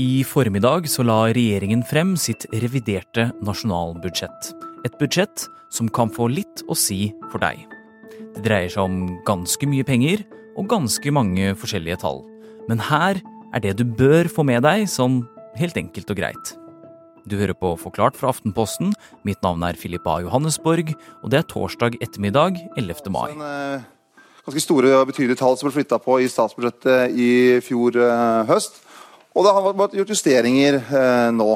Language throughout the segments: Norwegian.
I formiddag så la regjeringen frem sitt reviderte nasjonalbudsjett. Et budsjett som kan få litt å si for deg. Det dreier seg om ganske mye penger og ganske mange forskjellige tall. Men her er det du bør få med deg sånn helt enkelt og greit. Du hører på Forklart fra Aftenposten. Mitt navn er Filip A. Johannesborg, og det er torsdag ettermiddag 11. mai. En, eh, ganske store og betydelige tall som ble flytta på i statsbudsjettet i fjor eh, høst. Og det har vært gjort justeringer eh, nå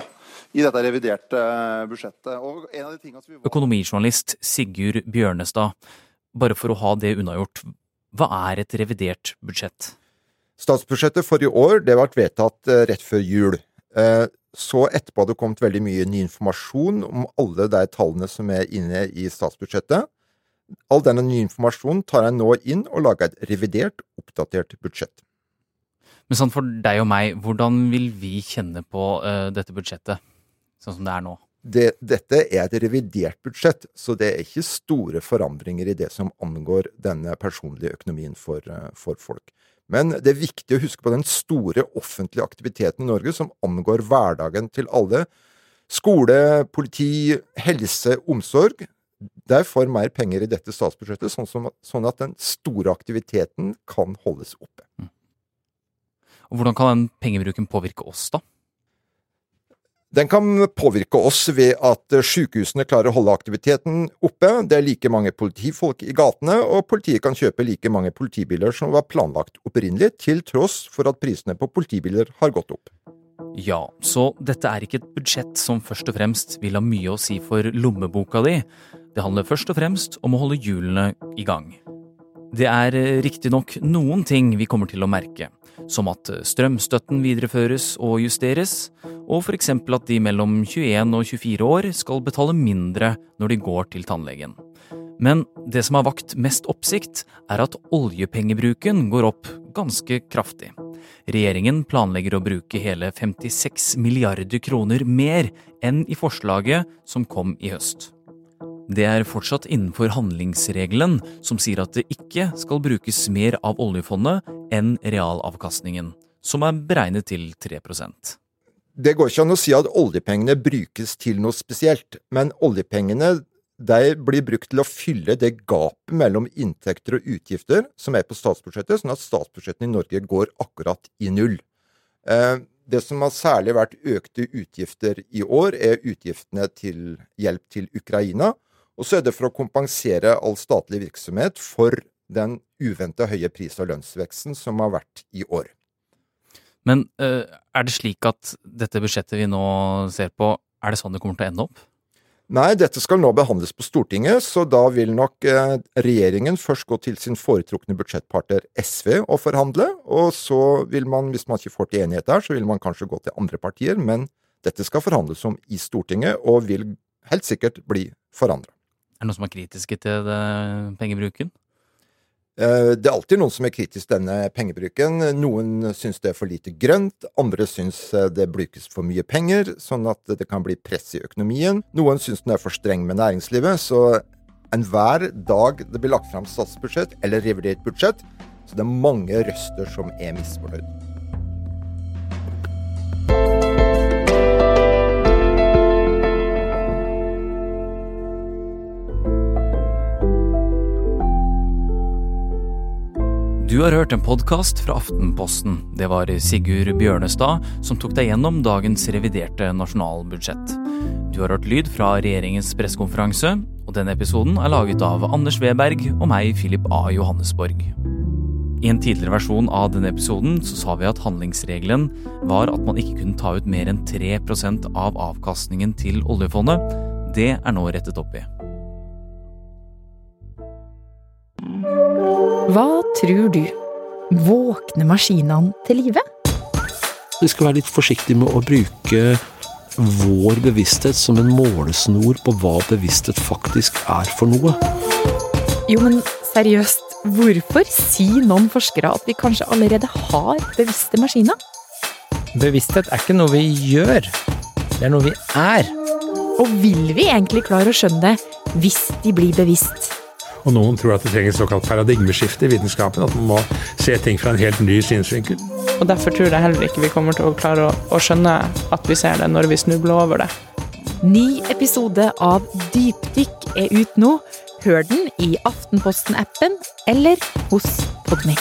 i dette reviderte eh, budsjettet. Og en av de tingene som vi var... Økonomijournalist Sigurd Bjørnestad, bare for å ha det unnagjort, hva er et revidert budsjett? Statsbudsjettet for i år det ble vedtatt eh, rett før jul. Eh, Så etterpå hadde det kommet veldig mye ny informasjon om alle de tallene som er inne i statsbudsjettet. All denne nye informasjonen tar jeg nå inn og lager et revidert, oppdatert budsjett. Men sånn for deg og meg, hvordan vil vi kjenne på uh, dette budsjettet sånn som det er nå? Det, dette er et revidert budsjett, så det er ikke store forandringer i det som angår denne personlige økonomien for, eh, for folk. Men det er viktig å huske på den store offentlige aktiviteten i Norge som angår hverdagen til alle. Skole, politi, helse, omsorg. Der får mer penger i dette statsbudsjettet, sånn, som, sånn at den store aktiviteten kan holdes oppe. Og hvordan kan den pengebruken påvirke oss, da? Den kan påvirke oss ved at sykehusene klarer å holde aktiviteten oppe. Det er like mange politifolk i gatene, og politiet kan kjøpe like mange politibiler som var planlagt opprinnelig, til tross for at prisene på politibiler har gått opp. Ja, så dette er ikke et budsjett som først og fremst vil ha mye å si for lommeboka di. Det handler først og fremst om å holde hjulene i gang. Det er eh, riktignok noen ting vi kommer til å merke, som at eh, strømstøtten videreføres og justeres, og f.eks. at de mellom 21 og 24 år skal betale mindre når de går til tannlegen. Men det som har vakt mest oppsikt, er at oljepengebruken går opp ganske kraftig. Regjeringen planlegger å bruke hele 56 milliarder kroner mer enn i forslaget som kom i høst. Det er fortsatt innenfor handlingsregelen, som sier at det ikke skal brukes mer av oljefondet enn realavkastningen, som er beregnet til 3% Det går ikke an å si at oljepengene brukes til noe spesielt, men oljepengene blir brukt til å fylle det gapet mellom inntekter og utgifter som er på statsbudsjettet, sånn at statsbudsjettene i Norge går akkurat i null. Eh, Det som har særlig vært økte utgifter i år, er utgiftene til hjelp til Ukraina, og så er det for å kompensere all statlig virksomhet for den uventa høye pris- og lønnsveksten som har vært i år. Men eh, er det slik at dette budsjettet vi nå ser på, er det sånn det kommer til å ende opp? Nei, dette skal nå behandles på Stortinget, så da vil nok eh, regjeringen først gå til sin foretrukne budsjettpartner SV og forhandle, og så vil man, hvis man ikke får til enighet der, så vil man kanskje gå til andre partier, men dette skal forhandles om i Stortinget, og vil helt sikkert bli forandra. Er det noen som er kritiske til det, pengebruken? Eh, Det er alltid noen som er kritisk til denne pengebruken. Noen syns det er for lite grønt, andre syns eh, det brukes for mye penger, sånn at det kan bli press i økonomien. Noen syns den er for streng med næringslivet, så enhver dag det blir lagt fram statsbudsjett eller revidert budsjett, så det er mange røster som er misfornøyd. Du har hørt en podkast fra Aftenposten. Det var Sigurd Bjørnestad som tok deg gjennom dagens reviderte nasjonalbudsjett. Du har hørt lyd fra regjeringens pressekonferanse, og denne episoden er laget av Anders Weberg og meg, Philip A. Johannesborg. I en tidligere versjon av denne episoden så sa vi at handlingsregelen var at man ikke kunne ta ut mer enn 3% av avkastningen til oljefondet. Det er nå rettet opp i. Hva tror du? Våkner maskinene til live? Vi skal være litt forsiktige med å bruke vår bevissthet som en målesnor på hva bevissthet faktisk er for noe. Jo, men seriøst, hvorfor sier noen forskere at vi kanskje allerede har bevisste maskiner? Bevissthet er ikke noe vi gjør, det er noe vi er. Og vil vi egentlig klare å skjønne det hvis de blir bevisst? Og noen tror at det trenger et såkalt paradigmeskifte i vitenskapen. At man må se ting fra en helt ny synsvinkel. Og derfor tror jeg heller ikke vi kommer til å klare å, å skjønne at vi ser det når vi snubler over det. Ny episode av Dypdykk er ut nå. Hør den i Aftenposten-appen eller hos Podmy.